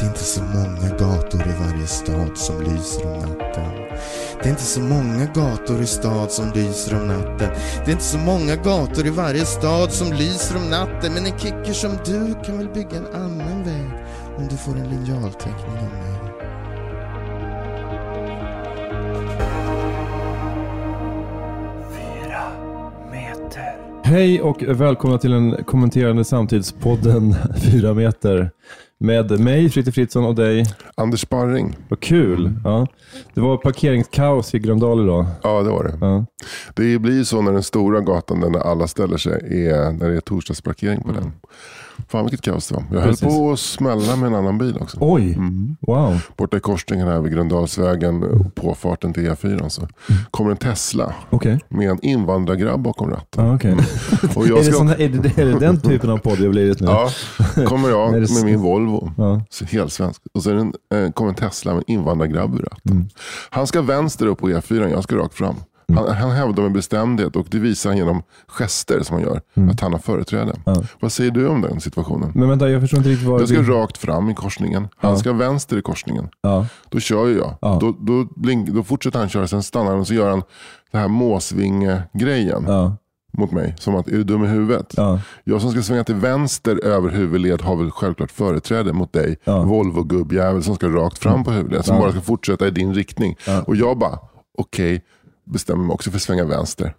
Det är inte så många gator i varje stad som lyser om natten. Det är inte så många gator i stad som lyser om natten. Det är inte så många gator i varje stad som lyser om natten. Men en kicker som du kan väl bygga en annan väg om du får en linjalteckning av mig. Hej och välkomna till den kommenterande samtidspodden 4 meter. Med mig, Fritte Fritzson och dig. Anders Sparring. Vad kul. Ja. Det var parkeringskaos i Gröndal idag. Ja, det var det. Ja. Det blir ju så när den stora gatan, den där alla ställer sig, är, när det är torsdagsparkering på den. Fan vilket kaos det var. Jag höll Precis. på att smälla med en annan bil också. Oj, wow. Borta i korsningen här vid Gröndalsvägen och påfarten till E4 så kommer en Tesla Okej. med en invandrargrabb bakom ratten. Ja, okej. Och Är, jag det ska, sån här, är, det, är det den typen av podd det har blivit nu? ja, kommer jag Är det med min Volvo. Ja. Helt svensk. Och så är det en, eh, kommer en Tesla med en invandrargrabb ur ratten. Mm. Han ska vänster upp på E4, jag ska rakt fram. Han, han hävdar med bestämdhet och det visar han genom gester som han gör att han har företräde. Mm. Ja. Vad säger du om den situationen? Men vänta, jag förstår inte riktigt vad Jag ska du... rakt fram i korsningen. Han Ja. ska vänster i korsningen. Ja. Då kör jag. Ja. Då, då, då fortsätter han köra, sen stannar han och så gör han den här måsvinge-grejen mot mig. Som att, är du dum i huvudet? Ja. Jag som ska svänga till vänster över huvudled har väl självklart företräde mot dig. Volvo-gubbjävel som ska rakt fram på huvudled. Som bara ska fortsätta i din riktning. Och jag bara, okej, bestämmer mig också för att svänga vänster.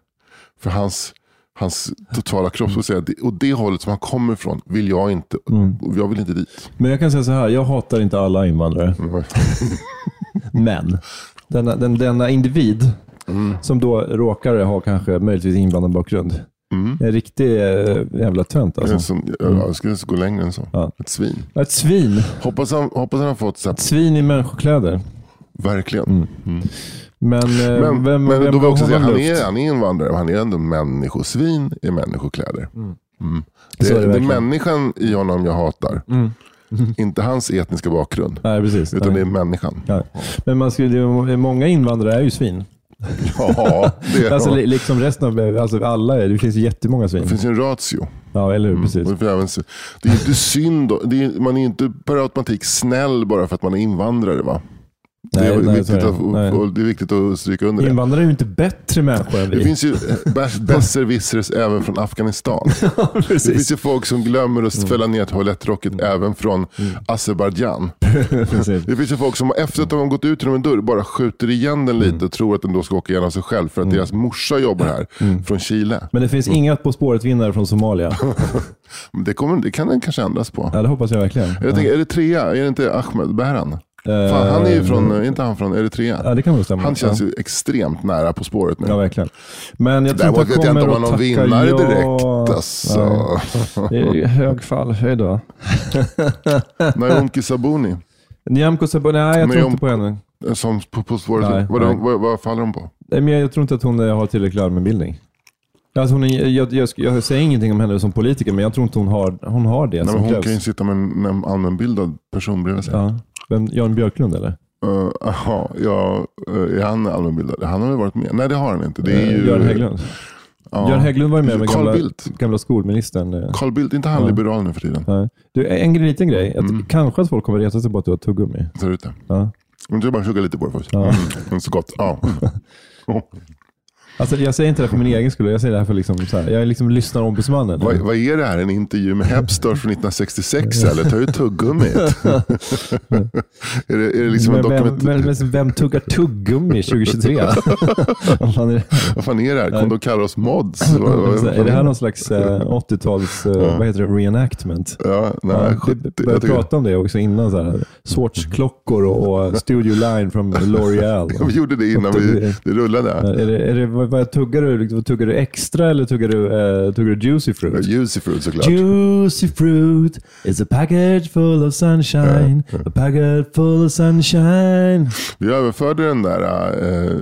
För hans, hans totala kropp, så säga, och det hållet som han kommer ifrån vill jag inte, Mm. jag vill inte dit. Men jag kan säga så här, jag hatar inte alla invandrare. Men denna, den, denna individ Mm. som då råkar ha kanske möjligtvis invandrarbakgrund. Mm. En riktig eh, jävla tönt alltså. som, jag, skulle gå längre än så. Ja. Ett svin. Ett svin. Hoppas han, hoppas han har fått så Ett att, svin i människokläder. verkligen. Mm. Men, eh, Men, vem, men vem då vill jag också säga, han är, han är invandrare, men han är ändå människosvin i människokläder. Mm. Det, Så är det, det är människan i honom jag hatar. Inte hans etniska bakgrund. Nej, precis. Utan Nej. det är människan. Ja. Men man skulle, det många invandrare är ju svin. Ja, det, är, Alltså, li- liksom resten av, alltså alla är, det finns ju jättemånga svin. det finns ju en ratio. Ja, eller hur? Precis. Och det, det är inte synd, det är, man är inte per automatik snäll bara för att man är invandrare. Va? Nej, det, är nej, viktigt det. att, Nej. och det är viktigt att stryka under det. Invandrare är ju inte bättre människor än vi. Det finns ju eh, besserwissers även från Afghanistan. Det. Mm. finns ju folk som glömmer att fälla ner toalettlocket även från Azerbajdzjan. Precis. Det finns ju folk som efter att de har gått ut genom en dörr bara skjuter igen den Mm. lite och tror att den då ska åka igenom sig själv för att deras morsa jobbar här Mm. från Chile. Men det finns inga På spåret-vinnare från Somalia. Men Det, kommer, det kan den kanske ändras på. Ja, det hoppas jag verkligen. Jag tänker, Eritrea, är det inte Ahmed Behran? Fan, han är ju från, är inte han från Eritrea? Ja, det kan nog stämma. Han känns ju extremt nära På spåret nu. Ja, verkligen. Men jag tror inte vet jag inte om att han tacka har vinnare ja. direkt. Alltså. Nej. Det är ju högfall. Hej då. Naomi Sabuni, Nyamko Sabuni, nej jag tror inte på henne. som på, på spåret. Nej, vad, nej. vad, vad faller de på? Nej, Men jag tror inte att hon har tillräcklig allmänbildning. Alltså hon är, jag, jag, jag säger ingenting om henne som politiker, men jag tror inte hon har, hon har det Nej, som men hon krävs. kan ju sitta med en, en allmänbildad person bredvid sig. ja. Vem, Jan Björklund eller? Uh, aha, ja, uh, är han allmänbildad? Han har väl varit med? Nej det har han inte. Det är Eh, ju, Göran Hägglund. Ja. Göran Hägglund var ju med med Carl gamla, Bildt. gamla skolministern. eh. Carl Bildt, inte han Ja. liberal nu för tiden? Nej. Du, en liten grej. Att Mm. Kanske att folk kommer reta sig på att du har tuggummi. Ser ut det. Ja. Men du bara tugga lite på det först. Ja. Mm, så gott. Ja. Alltså, jag säger inte det för min egen skull. Jag säger det här för liksom, så här, jag är liksom lyssnarombudsmannen. vad, vad är det här? En intervju med Hepstars från 1966 eller? Tar du tuggummit? är, det, är det liksom en men, vem, dokument... men, men vem tuggar tuggummi 2023? Vad fan är, det? Vad fan är det här? Kom de kalla oss mods? Vad- vad- är det här någon slags eh, 80-tals eh, vad heter det, reenactment? Ja, nej, Ja, 70, vi jag började tycker- prata om det också innan. Så här, Swatch-klockor och, och Studio Line från L'Oreal. Vi gjorde det innan vi, det rullade. Är det, är det, vad, vad tuggar du? Tuggar du extra eller tuggar du, eh, tuggar du juicy fruit? Juicy fruit såklart. Juicy fruit is a package full of sunshine. A package full of sunshine. Vi överförde den där äh,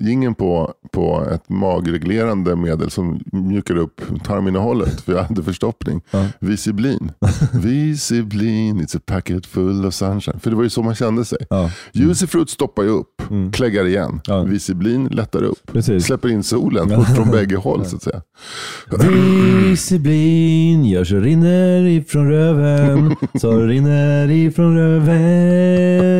gingen på, på ett magreglerande medel som mjukar upp tarminnehållet. För jag hade förstoppning. Visiblin. Visiblin, it's a packet full of sunshine. För det var ju så man kände sig. Ja. Juicy fruit stoppar ju upp, kläggar igen. Ja. Visiblin lättar upp. Precis. Släpper in solen från bägge håll så att säga. Visiblin gör så rinner ifrån röven. Så rinner ifrån röven.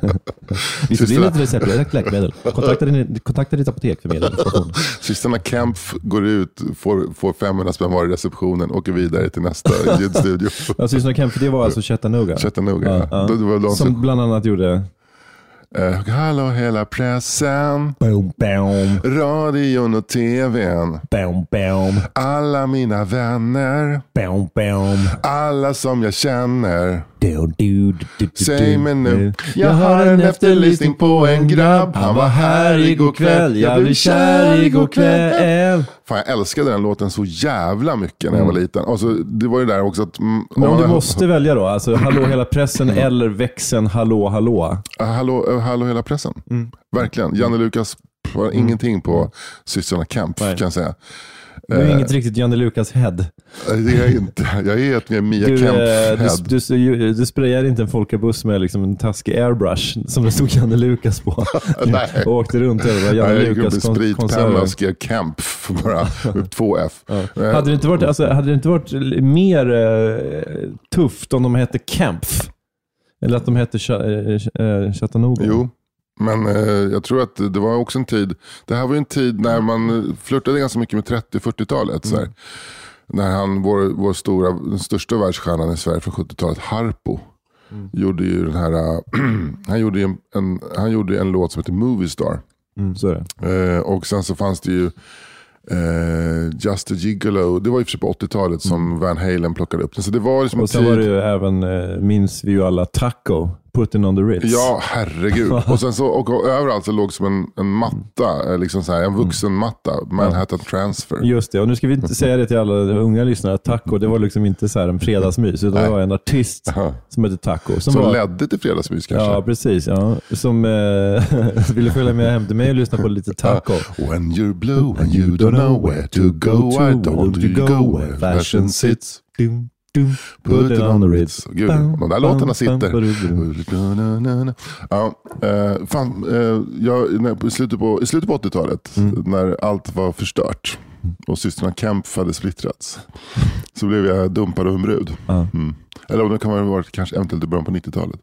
Visiblin är ett receptbelagt läkemedel. Kontakta, din, kontakta ditt apotek för mer information. Systrarna Kempf går ut, får, får 500 spänn var i receptionen, åker vidare till nästa ljudstudio. Ja, Systrarna Kemp, det var alltså Chattanooga. Chattanooga. Ja, Ja, Som bland annat gjorde... eh, hallå hela pressen, Boom, boom, radion och tvn, boom, boom, alla mina vänner, boom, boom. alla som jag känner. Du, du, du, Säg mig nu, jag har en efterlysning på en grabb. Han var här igår kväll, jag blev kär igår kväll. Fan, jag älskade den låten så jävla mycket när jag var liten. Alltså, det var ju där också att... mm, Men om du måste välja då, alltså Hallå hela pressen eller växeln Hallå hallå. Ah, Hallå, eh, hallå hela pressen. Mm. Verkligen. Janne Lukas har ingenting på systrarna Kemp Nej. kan jag säga. Du är inget riktigt Janne Lukas head. Eh, Det är jag inte. Jag är ett mer Mia Du, eh, head. du, du, du sprayade inte en folkabuss med liksom en taskig airbrush som det stod Janne Lukas på. Nej. och åkte runt över Janne upp Lukas med kon- spritpenna konserter. och skrev Kemp för bara två F. Eh, Hade det inte varit, alltså, hade det inte varit mer eh, tufft om de hette Kempf? Eller att de hette eh, eh, Chattanooga? Jo, men eh, jag tror att det var också en tid. Det här var ju en tid när man eh, flörtade ganska mycket med 30-40-talet. så här. När han, vår, vår stora, den största världsstjärnan i Sverige från 70-talet, Harpo. Gjorde ju den här, han, gjorde en, en, han gjorde en låt som heter Movie Star. Mm, så är det. Eh, och sen så fanns det ju eh, Just a Gigolo. Det var i och för sig på 80-talet som Van Halen plockade upp den. Så det var liksom Och sen tid. var det ju även, eh, minns vi ju alla, Taco, Putting on the Ritz. Ja, herregud. och sen så och, och överallt så låg som en, en matta, eh, liksom så här, en vuxenmatta, Manhattan Transfer. Just det, och nu ska vi inte säga det till alla unga lyssnare, att Taco det var liksom inte så en fredagsmys, utan det var en artist som hette Taco. Som Som var, ledde till fredagsmys kanske. Ja, precis. Ja. Som eh, ville följa med hem till mig och lyssna på lite Taco. When you're blue and you don't know where to go, I don't you go where fashion sits. Dum, put it on the Ritz. Gud, de där låtarna sitter. Ja, eh, fan, eh, jag, när, i slutet på, i slutet på 80-talet, Mm. när allt var förstört och systrarna Kemp hade splittrats, så blev jag dumpad av en brud. Mm. Eller det kan ha varit kanske eventuellt i början på 90-talet.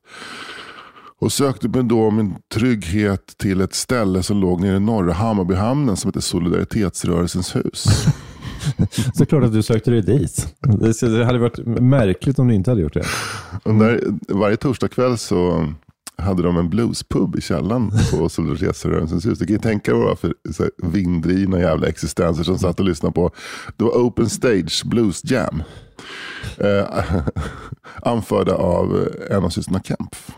Och sökte mig då min trygghet till ett ställe som låg nere i norra Hammarbyhamnen som heter Solidaritetsrörelsens hus. Såklart att du sökte dig dit. Det hade varit märkligt om du inte hade gjort det. Och där, varje torsdagkväll så hade de en bluespub i källaren på Solidaritetsrörelsens hus. Du kan ju tänka dig vad för så här, vinddrivna jävla existenser som satt och lyssnade på. Det var Open Stage Blues Jam. Eh, anförda av en av systrarna Kempf.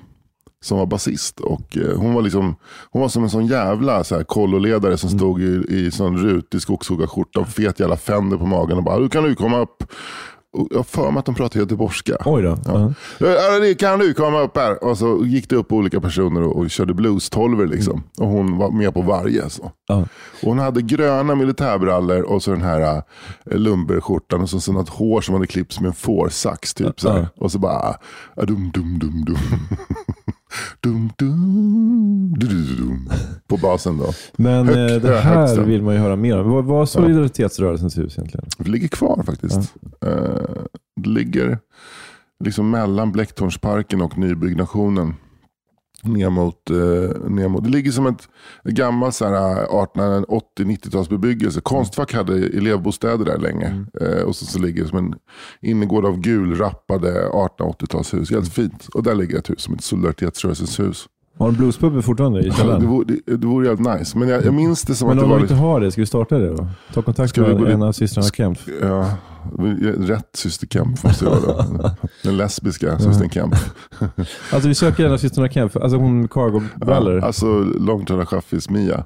Som var basist. Och, eh, hon, var liksom, hon var som en sån jävla så här, kolloledare som stod i, i sån rutig skogshuggarskjorta och fet jävla fänder på magen och bara, du kan du komma upp. Och jag har för mig att de pratade göteborgska. Oj då. Ja. Ja, det kan du komma upp här? Och så gick det upp olika personer och, och körde blues tolver liksom. Och hon var med på varje. Så. Ja. Och hon hade gröna militärbrallor och så den här äh, lumberskjortan och så, så något hår som hade klippts med en fårsax. Typ, så här. Ja. Och så bara ah, dum dum dum dum. dum dum du, du, du, dum. På basen då. Men Högt, eh, det ja, här vill man ju höra mer om. Vad var Solidaritetsrörelsens hus egentligen? Det ligger kvar faktiskt. Eh, det ligger liksom mellan Blecktornsparken och nybyggnationen. Ner mot, eh, ner mot, det ligger som ett gammalt så här, 1880-90-talsbebyggelse. Konstfack hade elevbostäder där länge. Eh, och så, så ligger det som en innergård av gul rappade 1880-talshus. Helt fint. Och där ligger ett hus som heter Solidaritetsrörelsens hus. Har de bluespub fortfarande i Det källaren? vore, det, det vore jävligt nice. Men jag, jag minns det som Men att det om var de inte lite... har det, ska vi starta det då? Ta kontakt Ska med en av systrarna Kempf. Ja, rätt syster Kemp måste det vara. Den lesbiska systern Kemp. Alltså vi söker av systrarna Kempf, alltså hon cargo-brallor. Ja, alltså långtradarchaffis Mia.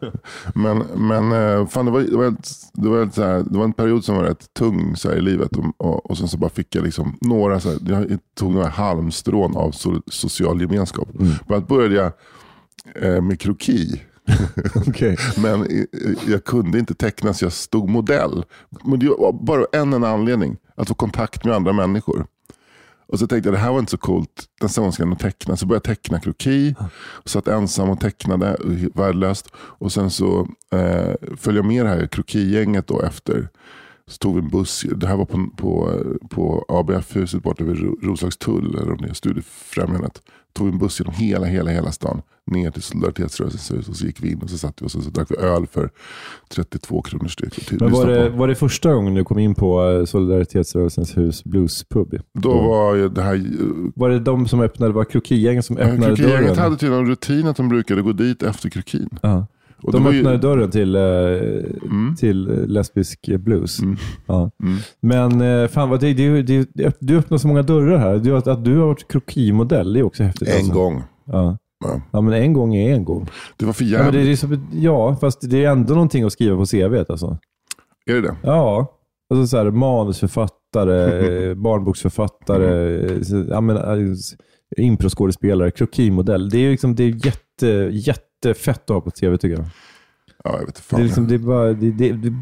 Men, men eh, fan, det, var, det, var ett, det, var ett, här, det var en period som var rätt tung så här, i livet. Och, och, och sen så bara fick jag liksom några, så här, jag tog några halmstrån av so, social gemenskap. Mm. Bland annat började jag eh, med kroki. okay. Men jag kunde inte teckna så jag stod modell. Men det var bara en enda anledning. Att få kontakt med andra människor. Och så tänkte jag det här var inte så coolt. Nästa gång ska jag nog teckna. Så började jag teckna kroki. Satt ensam och tecknade. Värdelöst. Och sen så eh, följde jag med det här krokigänget då efter. Så tog vi en buss. Det här var på, på, på ABF-huset borta vid Roslagstull. Eller om det är Studiefrämjandet. Tog en buss genom hela, hela, hela stan. Ner till Solidaritetsrörelsens hus. Och så gick vi in och så satt vi och så, drack vi öl för 32 kronor styck. Men var det, var det första gången du kom in på eh, Solidaritetsrörelsens hus bluespub? Då var ju det här... Var det de som öppnade, var krokigängen som öppnade Krokigänget dörren? hade tydligen en rutin att de brukade gå dit efter krokin. Ja. Och De var ju- öppnade dörren till, eh, till eh, lesbisk blues. Ja. Men eh, fan, vad det, det, det, du öppnar så många dörrar här. Du, att, att du har varit krokimodell, det är också häftigt. En alltså. gång. Ja. Ja. ja, men en gång är en gång. Det var för Ja, men det, jävligt. är så, ja, fast det är ändå någonting att skriva på CV. Alltså. Är det det? Ja, alltså så här, manusförfattare, barnboksförfattare, Mm. ja, men, improskådespelare, krokimodell. Det är, liksom, det är jätte, jättefett att ha på CV tycker jag. Ja, jag vet inte Det fan. är, liksom, det är, bara, det, det, det,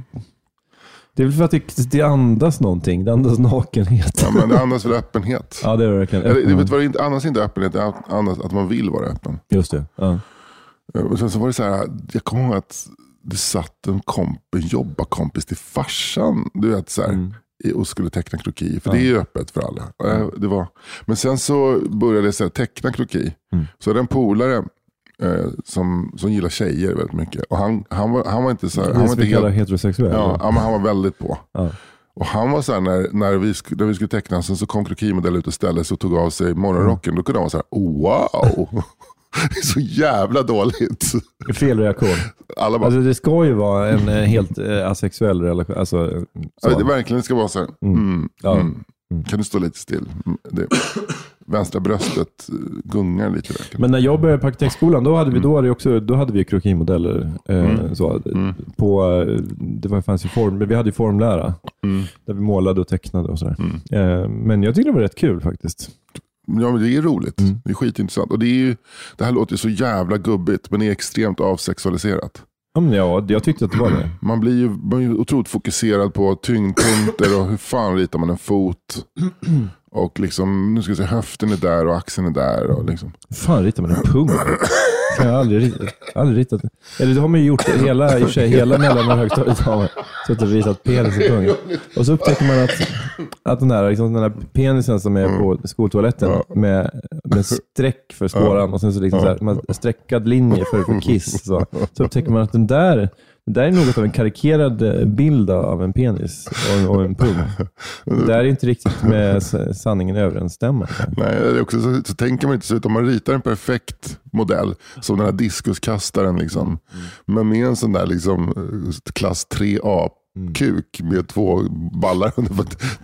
det är väl för att det, det andas någonting. Det andas nakenhet. Ja, men det andas väl öppenhet. Ja, det är det verkligen. Eller, det vet vad det inte andas inte öppenhet, det andas att man vill vara öppen. Just det. Ja. Eh, Och sen så var det så här, jag kommer ihåg att det satt en, komp, en jobbarkompis till farsan du vet, så här, Mm. och skulle teckna kroki. För det är ju öppet för alla. Eh, Det var, men sen så började jag så här, teckna kroki. Mm. Så hade en polare eh, som, som gillar tjejer väldigt mycket. Och han, han, var, han var inte så här, han var inte helt, heterosexuell. ja, ja, men han var väldigt på. Ja. Och han var så här, när, när, vi, sk- när vi skulle teckna, sen så kom krokimodell ut och ställde sig och tog av sig morgonrocken. Då kunde han vara så här, wow. det är så jävla dåligt. Fel reaktion. Alla bara, Alltså, det ska ju vara en eh, helt eh, asexuell relation. Alltså, så. Ja, det verkligen ska vara så här. Mm, Ja. mm. Kan du stå lite still? Mm, Det, vänstra bröstet eh, gungar lite. Där. Men när jag började på arkitektskolan, då hade vi, då hade vi också, då hade vi krokimodeller. Eh, så, på, eh, det var, fanns ju form, vi hade ju formlära. Där vi målade och tecknade och sådär. Eh, men jag tyckte det var rätt kul faktiskt. Ja, men det är roligt. Mm. Det är skitintressant. Och det, är ju, det här låter så jävla gubbigt, men det är extremt avsexualiserat. Ja, men ja, jag tyckte att det var det. Man blir ju, man ju otroligt fokuserad på tyngdpunkter och hur fan ritar man en fot. Och liksom, nu ska vi se, höften är där och axeln är där. Och liksom. fan ritar man en pung? Jag har aldrig, ritat- aldrig ritat. Eller det har man ju gjort hela, i och för sig, hela mellan och högstadiet har man suttit och ritat penis i pungen. Och så upptäcker man att, att den, här, liksom, den här penisen som är på skoltoaletten med, med streck för skåran och sen så liksom så här, man streckad linje för, för kiss. Så, så upptäcker man att den där, det där är något av en karikerad eh, bild av en penis och, och en pung. Det där är inte riktigt med sanningen överensstämmande. Nej, det är också så, så tänker man inte så ut. Om man ritar en perfekt modell, som den här diskuskastaren, liksom, men med en sån där liksom, eh, klass 3A kuk med två ballar under.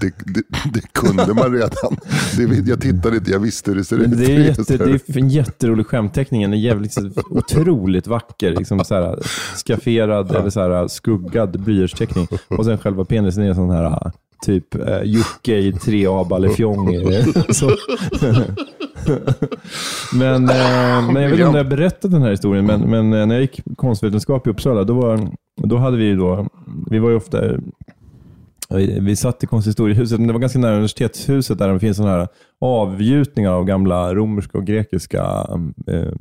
Det, det, det kunde man redan. Det, jag tittade inte, jag visste hur det ser ut. Det är, jätte, det är en jätterolig skämtteckning. En jävligt, så otroligt vacker, liksom så här, skafferad eller så här, skuggad blyertsteckning. Och sen själva penisen är sån här typ eh, Jocke i 3A ballefjong. Men, eh, men jag vet inte om jag berättat den här historien, men, men eh, när jag gick konstvetenskap i Uppsala, då, var, då hade vi då, vi var ju ofta vi satt i konsthistoriehuset, men det var ganska nära universitetshuset där det finns sådana här avgjutningar av gamla romerska och grekiska eh,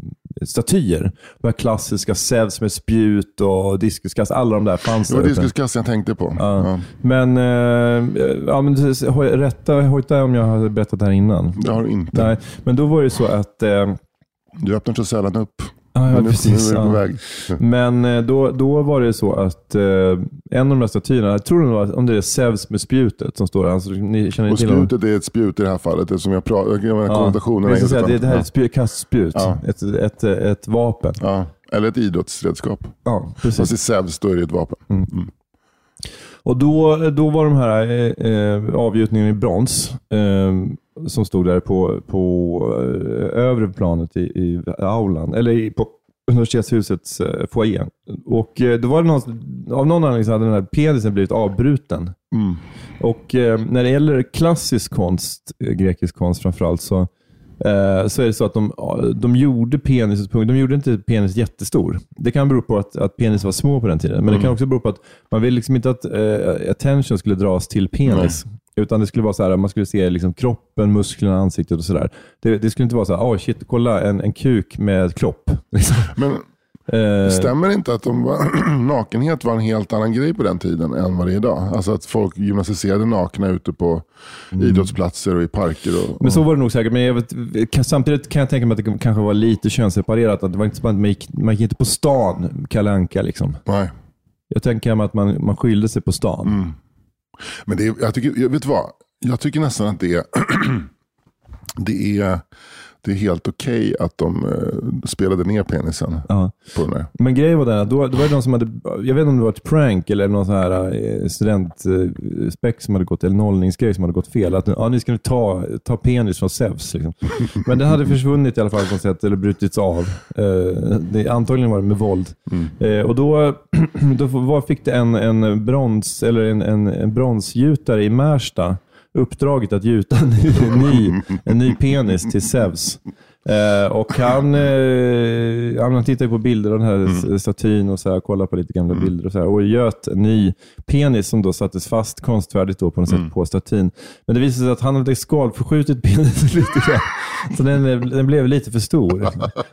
statyer. De här klassiska Zeus med spjut och diskuskast, alla de där fanns Det var diskuskassan jag tänkte på. Ja. Ja. Men, eh, ja, men rätta hojta om jag har berättat det här innan. Det har du inte. Nej, men då var det så att eh, Du öppnar så sällan upp. Ja, ja, precis. ja. Men eh, då, då var det så att eh, en av de där statyerna, jag tror det var, om det är Zeus med spjutet som står där. Alltså, ni känner Och spjutet är ett spjut i det här fallet eftersom jag pratar, jag menar konnotationerna vi ska säga, det, det här är ett spjut, kastspjut. Ja. Ett, ett, ett vapen. Ja, eller ett idrottsredskap. Ja, precis. Fast i Zeus då är det ett vapen. Och då, då var de här eh, eh, avgjutningarna i brons eh, som stod där på, på eh, övre planet i, i aulan, eller i, på universitetshusets eh, foyer. Och eh, då var det någon, av någon anledning så hade den här penisen blivit avbruten. Mm. Och eh, när det gäller klassisk konst, grekisk konst framförallt, så, så är det så att de, de gjorde penis, de gjorde inte penis jättestor. Det kan bero på att, att penis var små på den tiden, men det kan också bero på att man vill liksom inte att eh, attention skulle dras till penis. Utan det skulle vara så här, man skulle se liksom kroppen, musklerna, ansiktet och sådär. Det, det skulle inte vara så här, oh shit, kolla en, en kuk med klopp. Liksom. Men Eh, stämmer det inte att de var, nakenhet var en helt annan grej på den tiden än vad det är idag? Alltså att folk gymnastiserade nakna ute på idrottsplatser och i parker. Och, och, Men så var det nog säkert. Men vet, samtidigt kan jag tänka mig att det kanske var lite könsseparerat. Att det var inte så att man gick, man gick inte på stan, Kalle Anka liksom. Nej. Jag tänker mig att man, man skyllde sig på stan. Mm. Men det jag tycker, jag vet vad? Jag tycker nästan att det är, det är, det är helt okej att de eh, spelade ner penisen Ja. på den. Men grejen var den att då, då var det någon som hade, jag vet inte om det var ett prank eller någon sån här eh, studentspeck som hade gått, eller nollningsgrej som hade gått fel. Att ja, nu ska ni ta, ta penis från Zeus. Liksom. Men den hade försvunnit i alla fall på något sätt, eller brutits av. Eh, det, antagligen var det med våld. Eh, och då, då fick det en, en, brons, eller en, en, en bronsgjutare i Märsta uppdraget att gjuta en ny, en ny, en ny penis till Zeus. Eh, och han, eh, han tittar på bilder av den här statyn och så här, kollar på lite gamla bilder och, så här, och göt en ny penis som då sattes fast konstfärdigt då på något sätt på statyn. Men det visade sig att han hade skalförskjutit penisen lite grann. Så den, den blev lite för stor.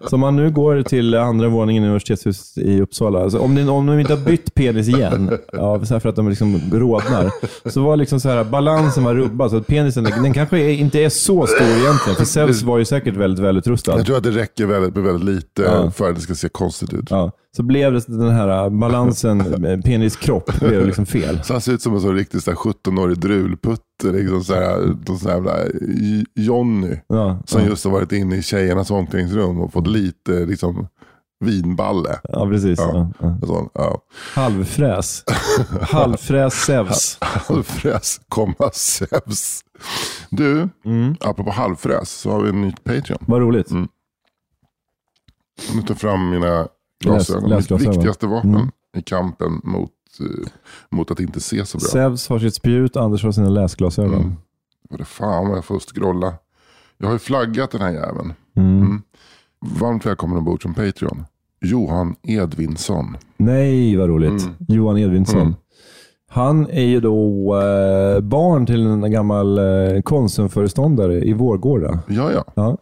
Så om man nu går till andra våningen i universitetshuset i Uppsala, alltså om, ni, om de inte har bytt penis igen, ja, för att de liksom rodnar, så var liksom så här, balansen var rubbad. Så att penisen den kanske inte är så stor egentligen, för Zeus var ju säkert väldigt välutrustad. Jag tror att det räcker väldigt, med väldigt lite Ja. för att det ska se konstigt ut. Ja, så blev det den här balansen, eh, penis-kropp, blev liksom fel. Så han ser ut som en sån riktig så här 17-årig drulputte. Liksom så här, sån jävla J- Jonny. Ja, Som just har varit inne i tjejernas omklädningsrum och fått lite liksom, vinballe. ja precis. Ja. Ja. Ja. Ja. Halvfräs. Halvfräs Zeus. Halvfräs, komma Zeus. Du, apropå halvfräs så har vi en ny Patreon. Vad roligt. Mm. Nu tar fram mina glasögon. Mitt läsglasögon. viktigaste vapen Mm. i kampen mot, eh, mot att inte se så bra. Zeus har sitt spjut, Anders har sina läsglasögon. Mm. Vad fan vad jag får scrolla. Jag har ju flaggat den här jäveln. Mm. Varmt välkommen ombord som Patreon. Johan Edvinsson. Nej, vad roligt. Mm. Johan Edvinsson. Mm. Han är ju då eh, barn till en gammal eh, Konsumföreståndare i Vårgårda. Ja, ja. Ja,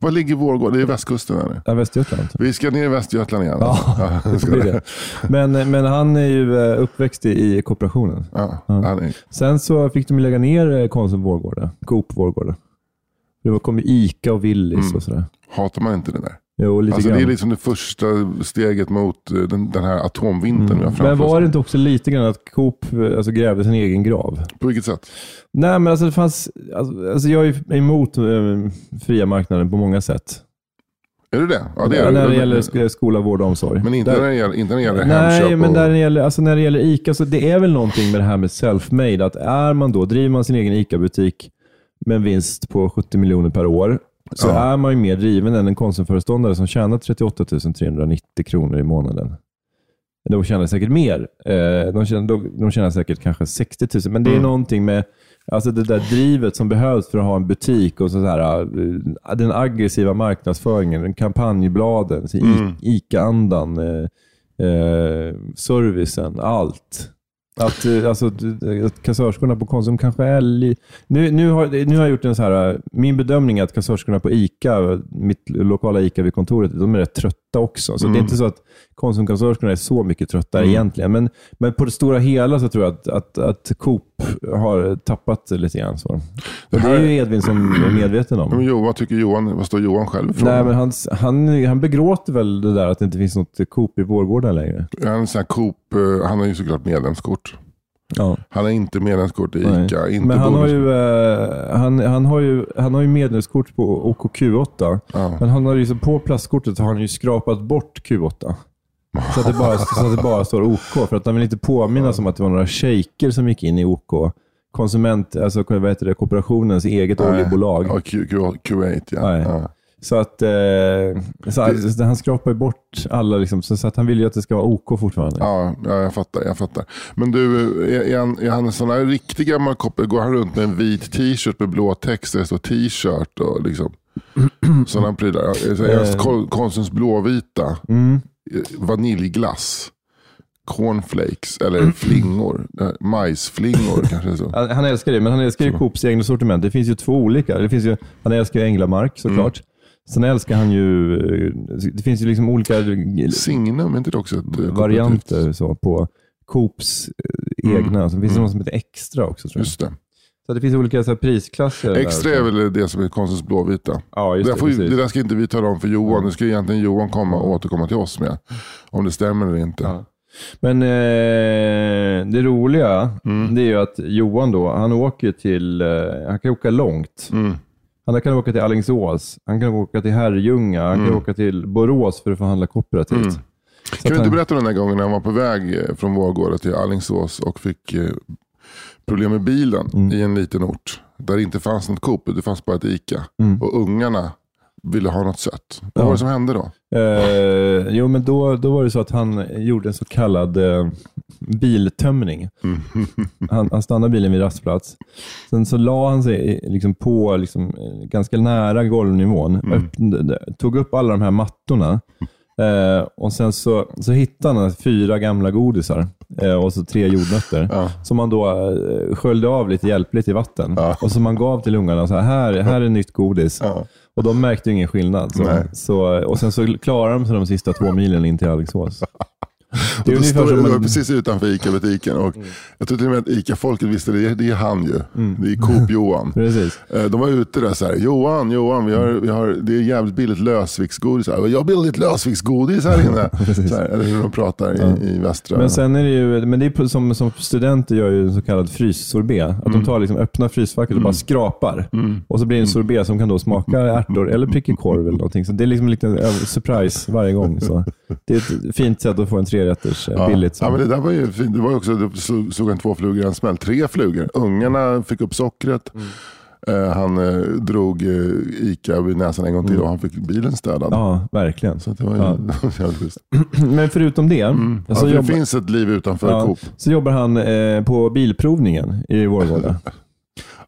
Var ligger Vårgård? Det är västkusten eller? ja Västergötland. Vi ska ner i Västergötland igen. Ja, det det blir. Men, men han är ju eh, uppväxt i, kooperationen. Ja, är, Sen så fick de lägga ner eh, Konsum Vårgårda, Coop Vårgårda. Det kom ju Ica och Willys Mm. och sådär. hatar man inte det där? Jo, lite Alltså, grann. det är liksom det första steget mot eh, den, den här atomvintern vi har framför Mm. men var det inte också lite grann att Coop eh, alltså, grävde sin egen grav? På vilket sätt? Nej, men alltså det fanns... Alltså, alltså jag är emot eh, fria marknaden på många sätt. Är det det? Ja, det är när det gäller sk- skola, vård och omsorg. Men inte Där- när det gäller, inte när det gäller Nej, Hemköp men och... när det, gäller, alltså när det gäller ICA, så det är väl någonting med det här med self-made. Att är man då, driver man sin egen ICA-butik med en vinst på 70 miljoner per år, så Ja. är man ju mer driven än en Konsumföreståndare som tjänar 38 390 kronor i månaden. De tjänar säkert mer. Eh, De tjänar, de, de tjänar säkert kanske 60 000, men det är Mm. någonting med alltså det där drivet som behövs för att ha en butik och så här, eh, den aggressiva marknadsföringen, kampanjbladen, Mm. ICA-andan, eh, servicen, allt. Att, eh, alltså, att kassörskorna på Konsum kanske är li... nu, nu, har, nu har jag gjort en så här, eh, min bedömning är att kassörskorna på ICA, mitt lokala ICA vid kontoret, de är rätt trötta trötta också. Så Mm. det är inte så att Konsumkassörskorna är så mycket tröttare egentligen. Men, men på det stora hela så tror jag att, att, att Coop har tappat lite grann. Så. Och det är ju Edvin som är medveten om. Men Johan, vad tycker Johan? Vad står Johan själv för? Nej, men han, han, han begråter väl det där att det inte finns något Coop i Vårgården längre. Han, är sån här Coop, eh, han har ju såklart medlemskort. Ja. Han har inte medlemskort i Nej. ICA. Inte Men han har, ju, eh, han, han, har ju, han har ju medlemskort på OKQ8. Ja. Men han har ju på plastkortet har han ju skrapat bort Q8. Så att det bara, så att det bara står OK. För att han vill inte påminna om att det var några shejker som gick in i OK. Konsument, alltså vad heter det, kooperationens eget oljebolag. Ja, Q, Q, Q8 ja. Nej. ja. Så att eh, så så han skrapar bort alla, liksom, så, så att han vill ju att det ska vara OK fortfarande. Ja, ja, jag fattar. Jag fattar. Men du, är, är, han, är han en sån här riktig gammal koppel? Går han runt med en vit t-shirt med blå text där det står t-shirt och liksom sådana prylar? Är- Eh. Kon- Konsums blåvita, Mm. eh, vaniljglass, cornflakes eller Mm. flingor, eh, majsflingor kanske. Så. Han, han älskar det, men han älskar ju Coops egna sortiment. Det finns ju två olika. Det finns ju, han älskar ju Änglamark såklart. Sen älskar han ju, eh, det finns ju liksom olika Signum, är inte det också ett eh, varianter så, på Coops eh, egna. Så finns det någon som heter Extra också tror jag. Just det. Så det finns olika så här, prisklasser. där Extra också. är väl det som är Konsums blåvita. Ja, just det, det. får, det där ska inte vi tala om för Johan. Det ska egentligen Johan komma och återkomma till oss med. Om det stämmer eller inte. Ja. Men eh, det roliga, Mm. det är ju att Johan då, han åker till, eh, han kan åka långt. Mm. Han kan åka till Alingsås, han kan åka till Herrljunga, han kan åka till Borås för att förhandla kooperativt. Mm. Kan du inte han- berätta om den där gången när han var på väg eh, från Vårgårda till Alingsås och fick eh, problem med bilen Mm. i en liten ort. Där det inte fanns något Coop, det fanns bara ett ICA. Mm. Och ungarna ville ha något sött. Vad Ja. var det som hände då? Eh, jo, men då, då var det så att han gjorde en så kallad eh, biltömning. Mm. Han, han stannade bilen vid rastplats. Sen så la han sig i- liksom på liksom, eh, ganska nära golvnivån. Mm. Öppnade, tog upp alla de här mattorna. Eh, och Sen så, så hittade han fyra gamla godisar eh, och så tre jordnötter. Ja. Som han då eh, sköljde av lite hjälpligt i vatten. Ja. Och som han gav till ungarna. Så här, här, här är nytt godis. Ja. Och de märkte ju ingen skillnad. Så, så, och sen så klarar de sig de sista två milen in till Alingsås. Det är Och då ungefär stod, som man, precis utanför ICA-butiken. Och Mm. Jag tror till och med att ICA-folket visste det. Det är han ju. Det är Coop-Johan. Eh, De var ute där så här. Johan, Johan, vi har, vi har, det är jävligt billigt lösviktsgodis. här." Jag har billigt lösviktsgodis här inne. så här, eller hur de pratar i, i västra. Men sen är det ju, men det är som, som studenter gör ju en så kallad fryssorbet. Att Mm. de tar liksom öppna frysfacket och bara skrapar. Och så blir det en sorbet som kan då smaka ärtor eller prickig korv eller någonting. Så det är liksom en liten eh, surprise varje gång. Så det är ett fint sätt att få en trerätters eh, billigt. Så. Ja, men det där var ju fint. Det var ju också, det slog, en två flugor i en smäll. Tre flugor. Ungarna fick upp sockret. Mm. Eh, han eh, drog eh, Ica vid näsan en gång till och han fick bilen städad. Mm. Ja, verkligen. Så det var ju Ja. Men förutom det, Ja, så, för det jobbar, finns ett liv utanför ja, Coop. så jobbar han eh, på Bilprovningen i Vårgårda.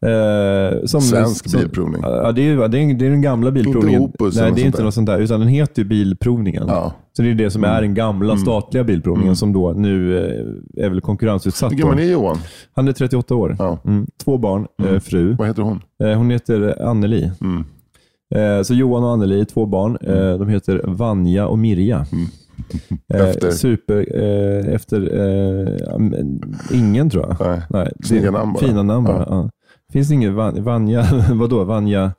Eh, som, Svensk som, bilprovning. Ja, det är, det, är, det är den gamla bilprovningen. Opus Nej, det är inte något sånt där. Utan den heter ju Bilprovningen. Ja. Mm. Så det är det som är den gamla statliga bilprovningen som då nu eh, är väl konkurrensutsatt. Hur gammal är Johan? Han är 38 år. Ja. Mm. Två barn, eh, fru. Vad heter hon? Hon heter Anneli. Mm. Så Johan och Anneli, två barn. De heter Vanja och Mirja. Mm. Efter? Super, efter mm, ingen tror jag. Nej. Nej, Snygga namn bara. Fina namn bara. Ja. Ja. Finns det inget Van- Vanja, vadå, Vanja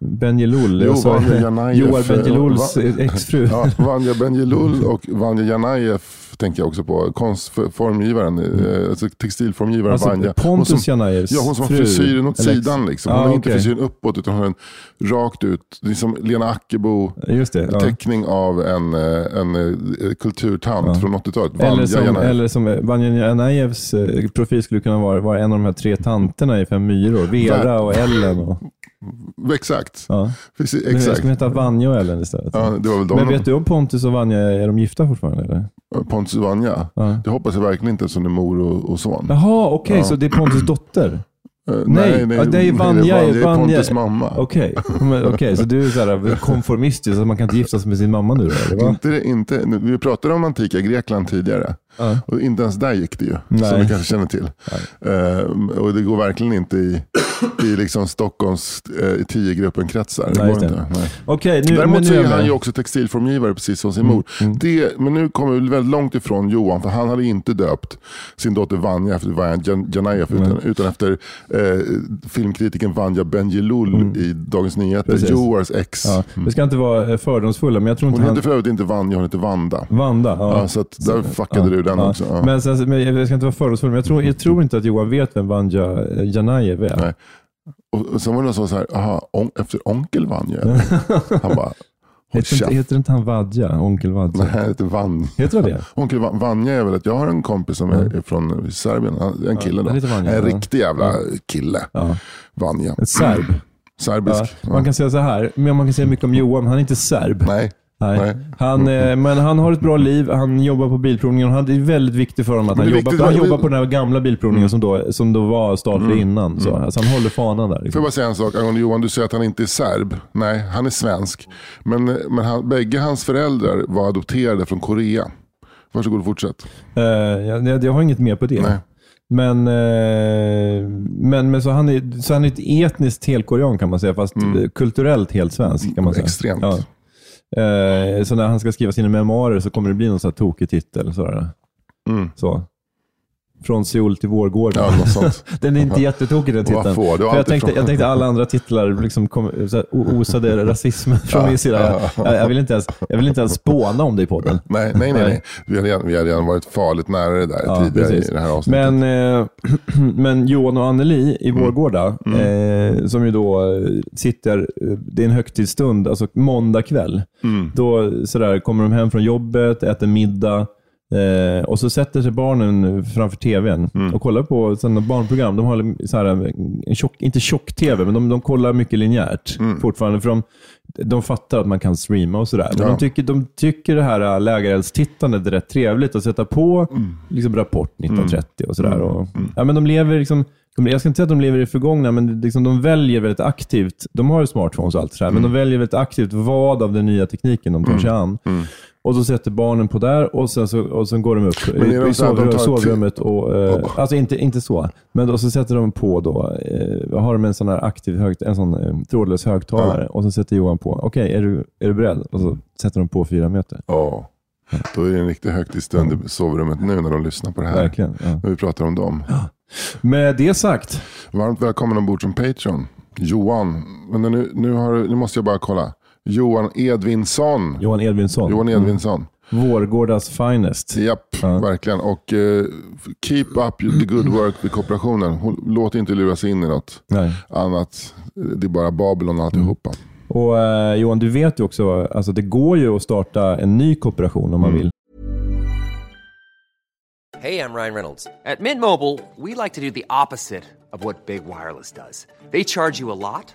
Benjelul? Jo, Vanja Janajev. Joar Benjeluls Va- exfru. Ja, Vanja Benjelul och Vanja Janajev tänker jag också på. Konstformgivaren, eh, alltså textilformgivaren Alltså, Vanja. Hon Pontus som- Janajevs Ja, hon som har frisyren åt Eller- sidan. Liksom. Hon Ja, har inte okej. frisyren uppåt utan hon har den rakt ut. Det är som Lena Ackebo. Just det. Ja. Av en, eh, en eh, kulturtant Ja. från 80-talet. Vanja Eller som, Janajev. eller som Vanja Janajevs profil skulle kunna vara, vara en av de här tre tanterna i Fem myror. Vera och Ellen. Och, Exakt. ja. Precis, Men exakt. skulle heta Vanja och Ellen istället. Ja, det var väl de. Men vet du om Pontus och Vanja, är de gifta fortfarande? Eller? Pontus och Vanja. Ja. Det hoppas jag verkligen inte som det är mor och, och son. Jaha, okej, Ja. så det är Pontus dotter? Eh, Nej, det är ju Vanja- är Pontus mamma. Okej, Men okej, så du är så här konformistisk, så man kan inte gifta sig med sin mamma nu då? Eller? Inte, inte, vi pratade om antika Grekland tidigare. Och inte ens där gick det ju, Nej. som du kanske känner till. Eh, och det går verkligen inte i, i liksom Stockholms eh, 10-gruppen-kretsar. Det Nej, går det. inte. Nej. Okej, nu, Däremot så är han ju också textilformgivare precis som sin Mm, mor. Det, men nu kommer vi väldigt långt ifrån Johan, för han hade inte döpt sin dotter Vanja efter Vanja Jan- Janajev, utan, utan efter eh, filmkritiken Vanja Bendjelloul i Dagens Nyheter, Mm. Precis. Johars ex. Ja, vi ska inte vara eh, fördomsfulla, men jag tror inte Hon han... heter för övrigt inte Vanja, hon heter Vanda. Vanda. Ja. Ja, så att där fuckade du den också. Ja. Men, sen, men jag ska inte vara fördomsfull, men jag tror, jag tror inte att Johan vet vem Vanja eh, Janajev är. Nej. Och, och sen var det någon som sa aha, on, efter onkel Vanja. eller?" Han bara, Heter, inte, heter inte han Vadja? Onkel Vadja? Nej, heter Vanja. Heter det? Onkel Va- Vanja är väl ett, jag har en kompis som är, är från Serbien, en kille då. Vanja, en ja. riktig jävla kille. Ja. Vanja. En serb. Serbisk. Ja. Ja. Man kan säga så här, men man kan säga mycket om Johan, han är inte serb. Nej. Nej. Nej. Han, eh, men han har ett bra liv, han jobbar på bilprovningen och han- det är väldigt viktigt för honom att han jobbar, han jobbar på den här gamla bilprovningen som, då, som då var statlig innan. Så. Alltså han håller fanan där. Får Liksom. jag bara säga en sak angående Johan, du säger att han inte är serb. Nej, han är svensk. Men, men han, bägge hans föräldrar var adopterade från Korea. Varsågod och fortsätt. Eh, jag, jag, har inget mer på det. Nej. Men, eh, men, men så, han är, så han är ett etniskt helkorean kan man säga, fast eh, kulturellt helt svensk. Kan man säga. Mm. Extremt. Ja. Eh, så när han ska skriva sina memoarer så kommer det bli någon sån här tokig titel. Sådär. Mm. Så. Från Seoul till Vårgården. Ja, något sånt. Den är inte jättetokig den titeln. Får du För jag, tänkte, jag tänkte alla andra titlar liksom kom, så här, osade rasism från min sida. Jag, jag, jag, vill inte ens, jag vill inte ens spåna om det i podden. Nej, nej, nej. nej. Vi, har redan, vi har redan varit farligt nära det där Ja, tidigare precis. i det här avsnittet. Men, eh, men Johan och Anneli i Vårgårda, eh, som ju då eh, sitter, eh, det är en högtidsstund, alltså måndag kväll. Då sådär, kommer de hem från jobbet, äter middag eh, och så sätter sig barnen framför tvn och kollar på sådana barnprogram. De har så här, en tjock, inte tjock-tv, men de, de kollar mycket linjärt fortfarande. För de, de fattar att man kan streama och sådär. Men Ja. de, tycker, de tycker det här äh, lägereldstittandet är rätt trevligt att sätta på liksom Rapport 1930 och sådär. Och, ja, men de lever liksom, de, jag ska inte säga att de lever i det förgångna, men liksom, de väljer väldigt aktivt. De har ju smartphones och allt sådär, men de väljer väldigt aktivt vad av den nya tekniken de tar sig an. Och så sätter barnen på där och sen, så, och sen går de upp i så att de sovrum, tar ett- sovrummet. Och, eh, Alltså inte, inte så, men då så sätter de på då, eh, har de en sån här aktiv högt, en sån eh, trådlös högtalare och så sätter Johan på. Okej, är, du, är du beredd? Och så sätter de på fyra meter. Ja, då är det en riktig högtidsstund i sovrummet nu när de lyssnar på det här. Verkligen. Ja. När vi pratar om dem. Med det sagt, Varmt välkommen ombord som Patreon. Johan, men nu, nu, har, nu måste jag bara kolla. Johan Edvinsson. Johan Edvinsson. Johan Edvinsson. Vårgårdas finest. Japp, verkligen. Och eh, keep up the good work vid kooperationen. Låt inte lura sig in i något Nej. annat. Det är bara Babylon alltihopa. Och eh, Johan, du vet ju också, alltså det går ju att starta en ny kooperation om man vill. Hey, I'm Ryan Reynolds. At Mint Mobile, we like to do the opposite of what Big Wireless does. They charge you a lot,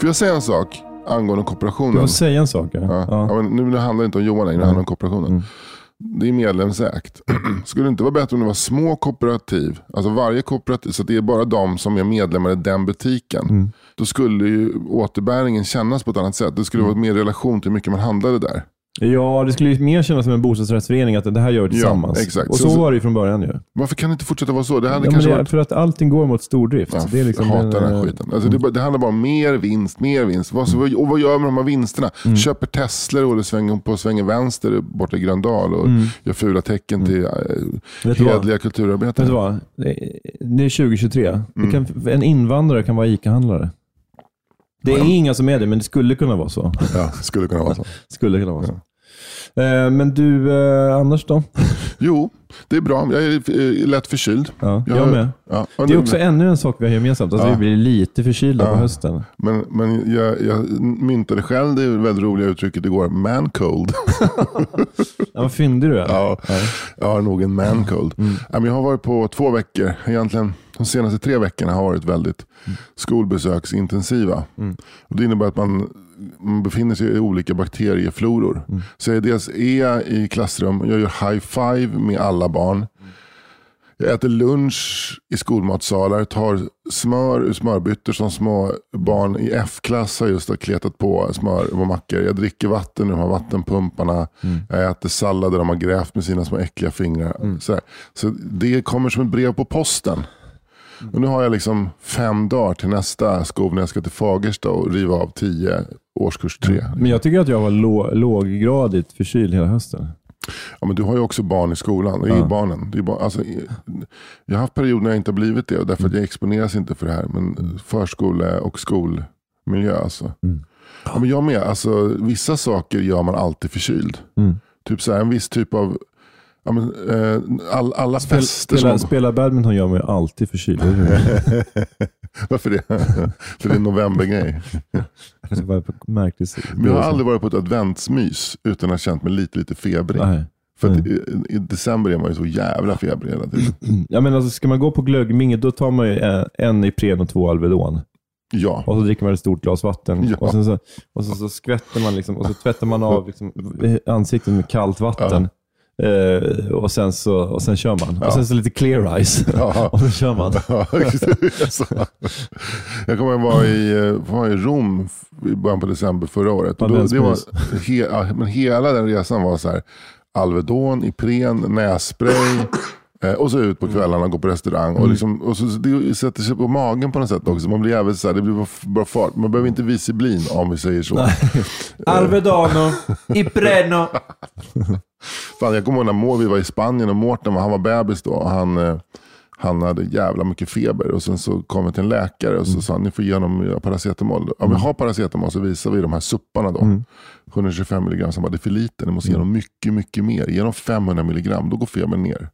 Får jag säga en sak angående kooperationen? Du får säga en sak. Ja. Ja. Ja. Men nu handlar det inte om Johan längre, det handlar om kooperationen. Det är medlemsägt. Skulle det inte vara bättre om det var små kooperativ? Alltså varje kooperativ, så att det är bara de som är medlemmar i den butiken. Då skulle ju återbäringen kännas på ett annat sätt. Det skulle vara mer relation till hur mycket man handlade där. Ja, det skulle ju mer kännas som en bostadsrättsförening, att det här gör vi tillsammans. exakt. Och Så- så, var det ju från början ju. Varför kan det inte fortsätta vara så? Det hade Ja, kanske det, varit... för att allting går mot stordrift. Ja, det är liksom jag hatar den eh, här skiten. Alltså det, bara- det handlar bara om mer vinst, mer vinst. Vad, så, och vad gör man med de här vinsterna? Mm. Köper Tesla och det svänger på svänger vänster borta i Gröndal och gör fula tecken till eh, Mm. Vad? hedliga kulturarbetare. Vet du vad? Det är- det är 2023. Mm. Kan, en invandrare kan vara ICA-handlare. Det är inga som är det, men det skulle kunna vara så. Ja, skulle kunna vara så. Skulle kunna vara så. Eh, Men du, eh, Anders då? Jo, det är bra. Jag är eh, lätt förkyld. Ja, Jag med. Ja, Det är också ännu en sak vi har gemensamt. Alltså Ja. Vi blir lite förkylda på Ja. hösten. Men, men jag, jag myntade själv det väldigt roliga uttrycket igår, man cold. Ja, vad fyndig du är. Ja, jag har nog en man cold. Mm. Ja, men Jag har varit på två veckor. Egentligen de senaste tre veckorna har varit väldigt Mm. skolbesöksintensiva. Och det innebär att man, man befinner sig i olika bakteriefloror. Mm. Så jag är dels är jag i klassrum, jag gör high five med alla barn. Jag äter lunch i skolmatsalar, tar smör ur smörbyttor som små barn i F-klass har just har kletat på smör och mackor. Jag dricker vatten ur de här vattenpumparna. Jag äter sallad där de har grävt med sina små äckliga fingrar. Så, här. så det kommer som ett brev på posten. Och nu har jag liksom fem dagar till nästa skov när jag ska till Fagersta och riva av tio årskurs tre. Men jag tycker att jag var lå, låggradigt förkyld hela hösten. Ja, men du har ju också barn i skolan. Det är ju Ja. barnen. Det är bara, alltså, jag har haft perioder när jag inte har blivit det. Därför Mm. att jag exponeras inte för det här. Men förskole och skolmiljö alltså. Mm. Ja, men jag med. Alltså, vissa saker gör man alltid förkyld. Mm. Typ så här, en viss typ av... Ja, men, eh, all, alla Spel, fester spela, som... spela badminton gör mig alltid förkyld. Varför det? för det är en novembergrej. Jag har aldrig varit på ett adventsmys utan att ha känt mig lite, lite febrig. Nej. För Mm. i, i december är man ju så jävla febrig hela tiden. Ja, men alltså, ska man gå på glöggminget, då tar man ju en, en Ipren och två Alvedon. Ja. Och så dricker man ett stort glas vatten. Ja. Och sen så, och så, så skvätter man liksom, och så tvättar man av liksom, ansiktet med kallt vatten. Eh, och, sen så, och sen kör man. Och sen så lite clear ice. Ja. och så kör man. Ja, jag kommer ihåg vara i, eh, var i Rom i början på december förra året. Och då, det var, he, ja, men hela den resan var så här. Alvedon, Ipren, nässpray. Eh, Och så ut på kvällarna och gå på restaurang. Och, liksom, och så, det sätter sig på magen på något sätt också. Man blir jävligt så här, det blir bara, bara fart. Man behöver inte Visiblin om vi säger så. Alvedano, Ipreno. Fan, jag kommer ihåg när Må- vi var i Spanien och Mårten han var bebis då. Och han, eh, han hade jävla mycket feber. Och sen så kom vi till en läkare och så sa han, ni får ge honom eh, paracetamol. Om vi har paracetamol så visar vi de här supparna då. 125 milligram. Så han bara, det är för lite. Ni måste ge dem mycket, mycket mer. Ge dem 500 milligram, då går febern ner.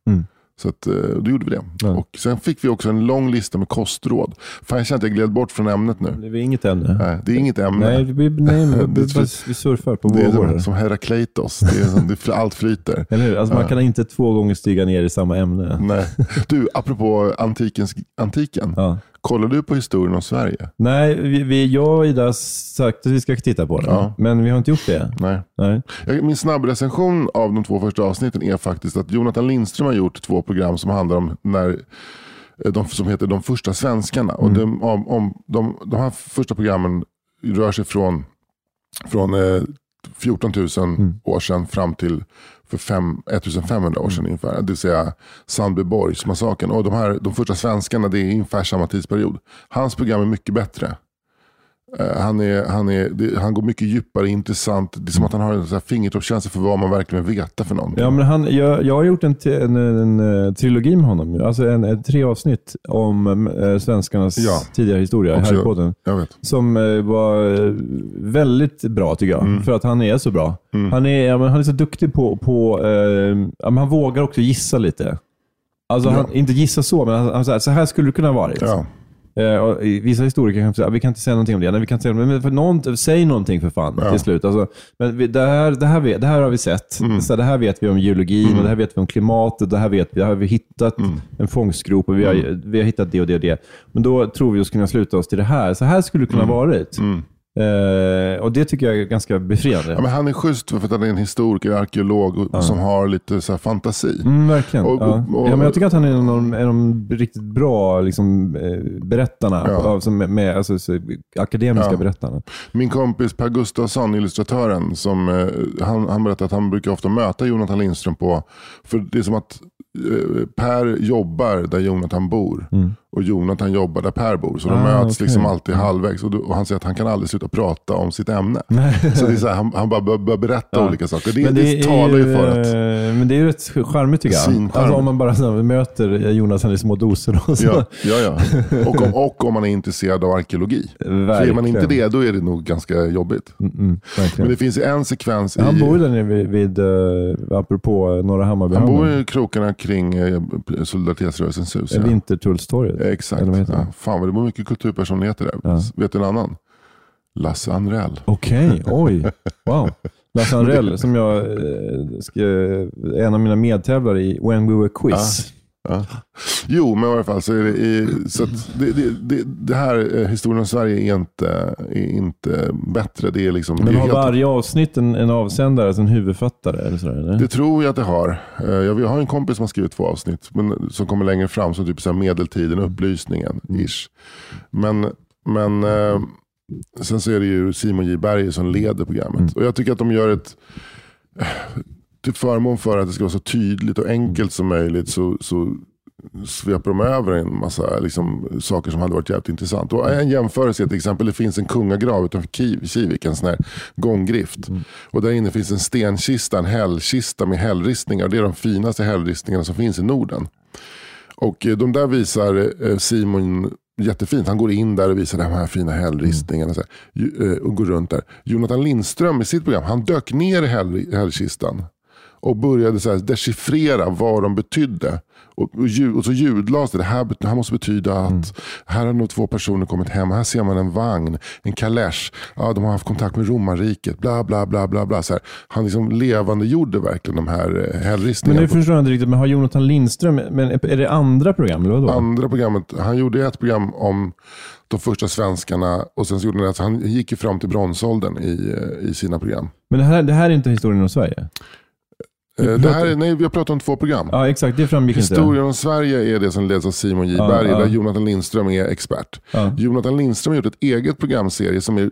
Så att, eh, då gjorde vi det. Och sen fick vi också en lång lista med kostråd. Fan, jag känner att jag gled bort från ämnet nu. Det är inget ämne. Nej, det är inget ämne. Nej, vi, nej vi, Det är- vi surfar på det är vågor. som, här. som Herakleitos. Det är som, det, allt flyter. Eller hur? Alltså, Man kan inte två gånger stiga ner i samma ämne. Nej. Du, apropå antikens, antiken. Ja. Kollar du på historien om Sverige? Nej, vi, vi, jag och Ida har sagt att vi ska titta på den. Ja. Men vi har inte gjort det. Nej. Nej. Min snabbrecension av de två första avsnitten är faktiskt att Jonathan Lindström har gjort två program som handlar om när eh, de som heter De första svenskarna. Och de, om, om, de, de här första programmen rör sig från, från eh, 14 000 år sedan fram till för fem, 1500 år sedan ungefär. Det vill säga Sandbyborgsmassakern. Och de, här, de första svenskarna det är ungefär samma tidsperiod. Hans program är mycket bättre. Eh, Han, är, han, är, han går mycket djupare, intressant. Det är som att han har en här fingertoppskänsla för vad man verkligen vill veta för någonting. Ja, men han, jag, jag har gjort en, en, en, en trilogi med honom. Alltså en, en, tre avsnitt om äh, svenskarnas Ja. tidigare historia, Också- Harry-podden. Jag vet. Som eh, var eh, väldigt bra tycker jag. Mm. För att han är så bra. Han, är, ja, han är så duktig på, på eh, ja, han vågar också gissa lite. Alltså, han, inte gissa så, men han, han, så, här, så här skulle det kunna ha varit. Eh, vissa historiker kan säga, vi kan inte säga någonting om det. Nej, vi kan inte säga, men för någon, säg någonting för fan Ja. till slut. Alltså, men vi, det, här, det, här det här har vi sett. Mm. Så det här vet vi om geologin, och det här vet vi om klimatet, det här, vet vi, det här har vi hittat Mm. en fångstgrop och vi har, vi har hittat det och det och det. Men då tror vi oss kunna sluta oss till det här. Så här skulle det kunna ha varit. Mm. Eh, och det tycker jag är ganska befriande. Ja, men han är schysst för att han är en historiker, arkeolog och- som har lite så fantasi. Mm, verkligen. Och- ja. och- ja, men jag tycker att han är en av de, en av de riktigt bra liksom, eh, berättarna. Ja. Av, med, med, alltså, så, akademiska Ja. berättarna. Min kompis Per Gustafsson, illustratören, som, eh, han, han berättade att han brukar ofta möta Jonathan Lindström på, för det är som att Per jobbar där Jonathan bor och Jonathan jobbar där Per bor. Så de Mm. Ah, möts okej. liksom alltid halvvägs och, då, och han säger att han kan aldrig sluta prata om sitt ämne. så det är så här, han, han bara bör, bör berätta Ja. olika saker. Det, Men det, är talar ju för att eh, Men det är ju rätt charmigt tycker jag. Alltså, om man bara så här, möter Jonathan i små doser. Och så. Ja, ja, ja. Och, om, och om man är intresserad av arkeologi. För är man Verkligen. inte det, då är det nog ganska jobbigt. Mm, verkligen. Men det finns ju en sekvens i... Han bor ju där nere vid, vid uh, apropå Norra Hammarby. han bor i krokarna kring eh, Solidaritetsrörelsens hus. Ja. Exakt. Eller vad heter Ja. Fan vad det bor mycket kulturpersonligheter där. Ja. Vet du en annan? Lasse Anrell. Okej, oj. Wow. Lasse Anrell, som jag eh, ska, är en av mina medtävlare i When We Were Quiz. Ja. Jo, men i alla fall så är det i, så det, det, det, det här eh, historien om Sverige är inte, är inte bättre. Det är liksom... Men har varje avsnitt en, en avsändare, alltså en huvudfattare? Eller sådär, eller? Det tror jag att det har. Eh, Jag har en kompis som har skrivit två avsnitt men, som kommer längre fram. Som typ så här medeltiden, upplysningen. Ish. Men, men eh, sen så är det ju Simon J Berger som leder programmet. Och jag tycker att de gör ett... Till förmån för att det ska vara så tydligt och enkelt som möjligt så, så sveper de över en massa liksom, saker som hade varit jävligt intressant. Och en jämförelse är till exempel, det finns en kungagrav utanför Ki- Kivik, en sån här gånggrift. Och där inne finns en stenkista, en hällkista med hällristningar. Det är de finaste hällristningarna som finns i Norden. Och eh, de där visar eh, Simon jättefint. Han går in där och visar de här fina hällristningarna här, Ju- eh, och går runt där. Jonathan Lindström i sitt program, han dök ner i häll, hällkistan och började så här dechiffrera vad de betydde. Och, och, ljud, och så ljudlades det. Det här, det här måste betyda att här har nog två personer kommit hem. Här ser man en vagn, en kalesch. Ja, de har haft kontakt med romarriket. Bla, bla, bla, bla, bla. Så här. Han liksom levande gjorde verkligen de här eh, Men hällristningarna. nu på- förstår jag inte riktigt, men har Jonathan Lindström, men är det andra program eller vadå? andra programmet, han gjorde ett program om de första svenskarna och sen så gjorde han ett, han gick ju fram till bronsåldern i, eh, i sina program. Men det här, det här är inte historien om Sverige? Eh, Det här, är- nej, vi har pratat om två program. Ja, exakt. Det framgick Historien om Sverige är det som leds av Simon J Ja, Berg, ja. där Jonathan Lindström är expert. Ja. Jonathan Lindström har gjort ett eget programserie som är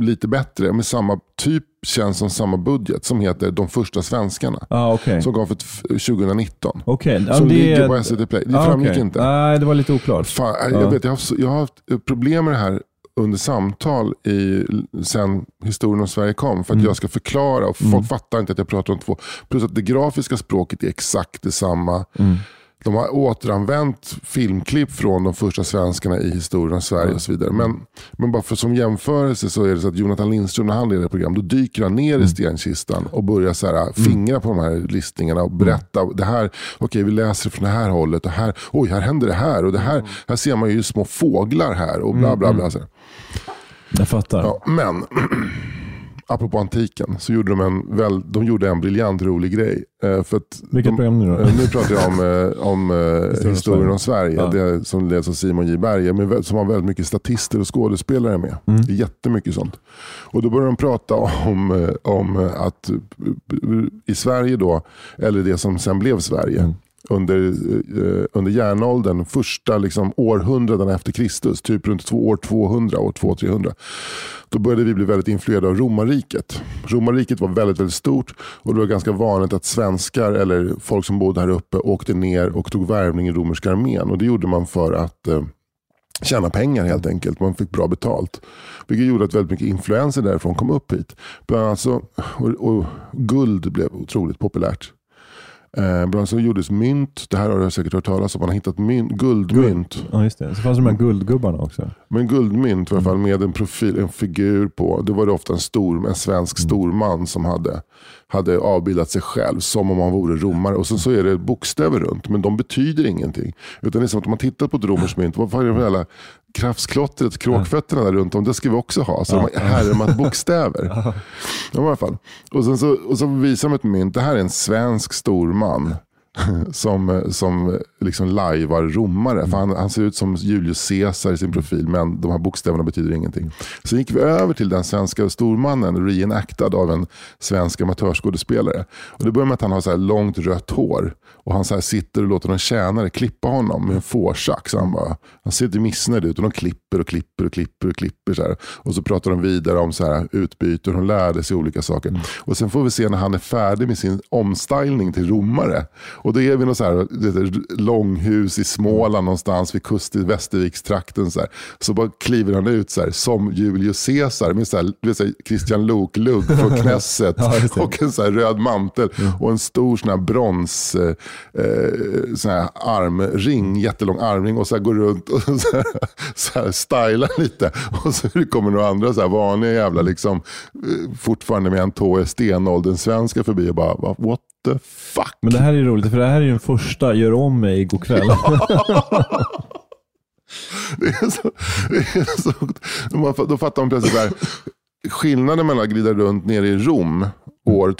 lite bättre, med samma typ, känns som samma budget, som heter De första svenskarna. Ah, okej. Som kom för t- 2019. Okej. Ja, Som det- ligger på SVT Play. Det Ah, framgick okej. inte. Nej, det var lite oklart. Fan, Ja. jag, vet, jag, har, jag har haft problem med det här under samtal i, sen historien om Sverige kom. För att Mm. jag ska förklara och folk fattar inte att jag pratar om två. Plus att det grafiska språket är exakt detsamma. Mm. De har återanvänt filmklipp från de första svenskarna i historien om Sverige och så vidare. Men, men bara för som jämförelse så är det så att Jonathan Lindström när han leder program, då dyker han ner i stenkistan och börjar så här, fingra på de här listningarna och berätta. Det här, okej vi läser från det här hållet och här, oj här händer det här och det här, här ser man ju små fåglar här och bla bla bla. Så. Jag fattar. Ja, men apropå antiken så gjorde de en, väl, de gjorde en briljant rolig grej. Eh, för att Vilket de, program nu då? Eh, Nu pratar jag om, eh, om eh, historien om Sverige. Ja. Det som leds av Simon J Berger. Men som har väldigt mycket statister och skådespelare med. Mm. Jättemycket sånt. Och då börjar de prata om, om att i Sverige då, eller det som sen blev Sverige. Mm. Under, eh, under järnåldern, första liksom, århundradena efter Kristus, typ runt två, år 200, år 200-300. Då började vi bli väldigt influerade av romarriket. Romarriket var väldigt, väldigt stort och det var ganska vanligt att svenskar eller folk som bodde här uppe åkte ner och tog värvning i romerska armén. Och det gjorde man för att eh, tjäna pengar helt enkelt. Man fick bra betalt. Vilket gjorde att väldigt mycket influenser därifrån kom upp hit. Bland annat så, och, och guld blev otroligt populärt. Eh, bland annat gjordes mynt. Det här har jag säkert hört talas om. Man har hittat mynt, guldmynt. Ja, just det. Så fanns det de här guldgubbarna också. Men guldmynt i alla fall med en profil, en figur på. Då var det ofta en, stor, en svensk storman som hade, hade avbildat sig själv som om han vore romare. Och sen så är det bokstäver runt, men de betyder ingenting. Utan det är som att om man tittar på ett romerskt mynt, vad fan är det för jävla krafsklottret, kråkfötterna där runt om, det ska vi också ha. Så de har härmat bokstäver. Ja, i alla fall. Och, sen så, och så visar de ett mynt, det här är en svensk storman. Som, som liksom lajvar romare. För han, han ser ut som Julius Caesar i sin profil, men de här bokstäverna betyder ingenting. Sen gick vi över till den svenska stormannen, reenactad av en svensk amatörskådespelare. Och det börjar med att han har så här långt rött hår. Och han så sitter och låter någon tjänare klippa honom med en fårsax. Han, bara, han ser lite missnöjd ut och de klipper och klipper och klipper och klipper. Så här. Och så pratar de vidare om så här, utbyte och de lärde sig olika saker. Och sen får vi se när han är färdig med sin omstylning till romare. Och då är vi något så här, långhus i Småland någonstans vid kust i Västervikstrakten. Så, här. så bara kliver han ut så här, som Julius Caesar med så här, du vet, så här, Christian Lok-lugg från Knesset Ja, och en så röd mantel och en stor sån här brons eh, eh, sån här armring, jättelång armring och så går runt och så här, så stylar lite. Och så kommer några andra så här vanliga jävla, liksom, eh, fortfarande med en tå i stenåldern svenska förbi och bara "Va- what the fuck. Men det här är roligt, för det här är ju den första Gör om mig god kväll. Det är så, det är så, då- då fattar man plötsligt så här, skillnaden mellan att glida runt nere i Rom år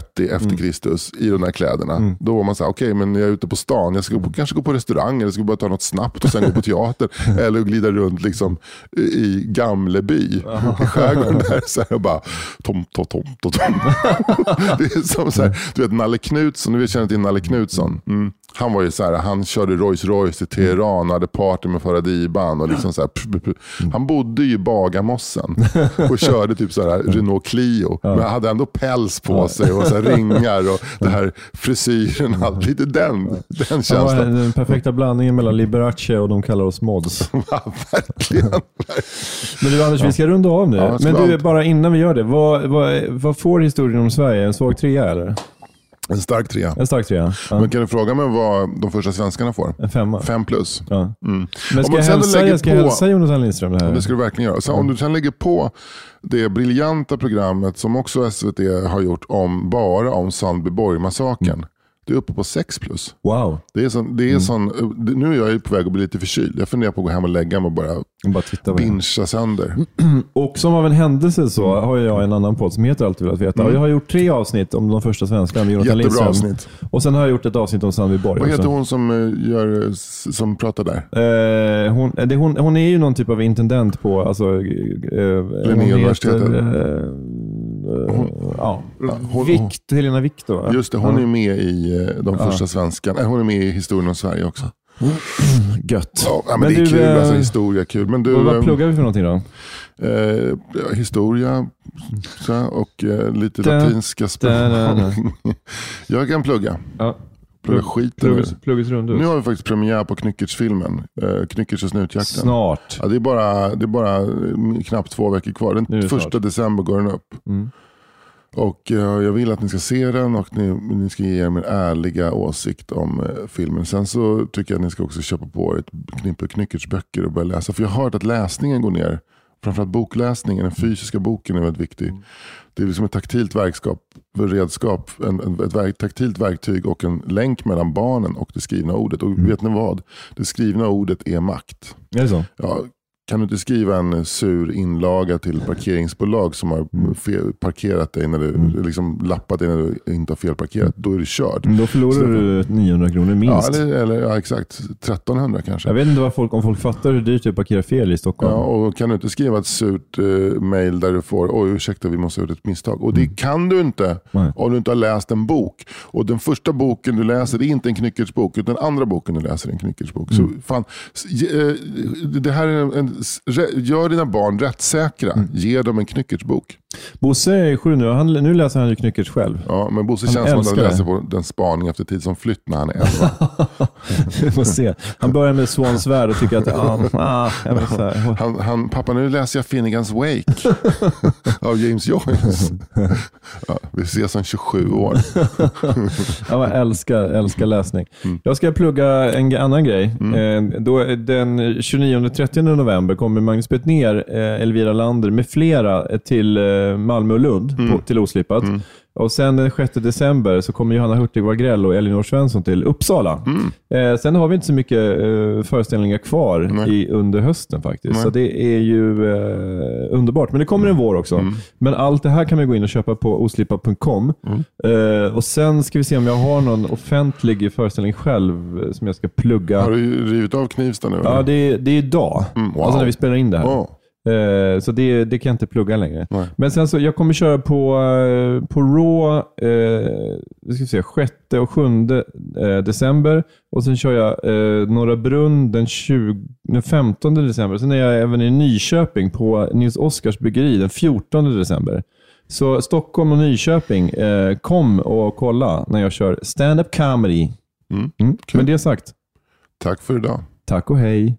230 efter Kristus i de här kläderna. Då var man så här, okej men jag är ute på stan, jag ska gå- kanske gå på restaurang eller ska bara ta något snabbt och sen gå på teater. eller glida runt liksom i Gamleby i skärgården där. Så här, och bara tom, tom, tom, tom, tom. Det är som så här, du vet Nalle Knutsson, du känner till Nalle Knutsson. Mm. Han var ju så här, han körde Rolls Royce till Teheran och hade party med Faradiban. Och liksom så här, pff, pff, pff. Han bodde ju i Bagarmossen och körde typ så här Renault Clio. Men hade ändå päls på sig och så här ringar och den här frisyren. allt. Lite den, den känslan. den perfekta blandningen mellan Liberace och de kallar oss mods. Ja, verkligen. Men du Anders, vi ska runda av nu. Ja, Men du, bara innan vi gör det. Vad, vad, vad får historien om Sverige? En svag trea eller? En stark trea. En stark trea? Ja. Men kan du fråga mig vad de första svenskarna får? En femma? Fem plus. Ja. Mm. Men Om ska jag sen hälsa, jag ska på- hälsa Jonathan Lindström det här? Det ska du verkligen göra. Så om du sen lägger på det briljanta programmet som också SVT har gjort om bara om Sandbyborg-massakern. Det är uppe på 6 plus. Wow. Det är sån, det är sån, nu är jag på väg att bli lite förkyld. Jag funderar på att gå hem och lägga mig och bara Bara bingea sönder. Och som av en händelse så har jag en annan podd som heter Alltid velat veta. Och jag har gjort tre avsnitt om de första svenskarna med Jonathan Mm. Jättebra Lindström. avsnitt. Och sen har jag gjort ett avsnitt om Sandbyborg Vad heter också. hon som, eh, gör, som pratar där? Eh, hon, det, hon, hon är ju någon typ av intendent på alltså, eh, Linnéuniversitetet. Eh, eh, ja. hon- Vikt, Helena Viktor. Just det, hon är med i eh, de första svenskarna. Nej, hon är med i historien om Sverige också. Gött. Ja, men, det är du, kul, eh, alltså, historia är kul. Men du, vad, eh, pluggar vi för någonting då? Eh, ja, historia så, här, och eh, lite Da, latinska språk. jag kan plugga. Ja. Plugga skiten rundus. Nu har vi faktiskt premiär på Knyckertz-filmen. Eh, Knyckertz och snutjakten. Snart. Ja, det, är bara, det är bara eh, knappt två veckor kvar. Den första snart. december går den upp. Mm. Och eh, jag vill att ni ska se den och ni, ni ska ge er min ärliga åsikt om eh, filmen. Sen så tycker jag att ni ska också köpa på er ett knippe Knyckertz-böcker och börja läsa. För jag har hört att läsningen går ner. Framförallt bokläsningen, den fysiska boken är väldigt viktig. Det är liksom ett taktilt verkskap, redskap, en, en, ett verk, taktilt verktyg och en länk mellan barnen och det skrivna ordet. Och vet ni vad? Det skrivna ordet är makt. Är det så? Ja, kan du inte skriva en sur inlaga till parkeringsbolag som har Mm. parkerat dig när du liksom lappat dig när du inte har felparkerat, då är du körd. Då förlorar Så- du 900 kronor Ja, minst. eller, eller ja, exakt. 1300 kanske. Jag vet inte vad folk, om folk fattar hur dyrt det är att parkera fel i Stockholm. Ja, och kan du inte skriva ett surt uh, mail där du får, oj ursäkta vi måste ha gjort ett misstag. Och det kan du inte Mm. Nej. om du inte har läst en bok. Och den första boken du läser det är inte en knyckertsbok, utan den andra boken du läser är en knyckertsbok. Mm. Så fan, s- ge- eh, det här är en, gör dina barn rättssäkra. Mm. Ge dem en knyckertsbok. Bosse är sju nu han, nu läser han ju Knyckertz själv. Ja, men Bosse Han känns som att han läser på den spaning efter tid som flytt när han är 11. Vi får se. Han börjar med Swans värld och tycker att ah, ah, jag vet, så här. Han, han, pappa nu läser jag Finnegans Wake av James Joyce. Ja, vi ses om 27 år. Jag älskar, älskar läsning. Mm. Jag ska plugga en annan grej. Eh, då, den 29-30 november kommer Magnus Betnér, eh, Elvira Lander med flera till eh, Malmö och Lund på, till Oslipat. Och sen den 6 december så kommer Johanna Hurtig Wagrell och Elinor Svensson till Uppsala. Eh, sen har vi inte så mycket eh, föreställningar kvar i, under hösten faktiskt. Så det är ju eh, underbart. Men det kommer en vår också. Men allt det här kan man gå in och köpa på oslipa.com. Eh, och sen ska vi se om jag har någon offentlig föreställning själv eh, som jag ska plugga. Har du rivit av Knivsta nu? Ja, det är, det är idag. Mm, wow. Alltså när vi spelar in det här. Wow. Eh, så det, det kan jag inte plugga längre. Nej. Men sen så, jag kommer köra på, eh, på Raw eh, vi ska se, 6 och 7 eh, december. Och sen kör jag eh, Norra Brunn den, 20, den 15 december. Sen är jag även i Nyköping på Nils Oskars bryggeri den 14 december. Så Stockholm och Nyköping, eh, kom och kolla när jag kör stand-up comedy. Mm. Mm. Med det sagt, Tack för idag. tack och hej.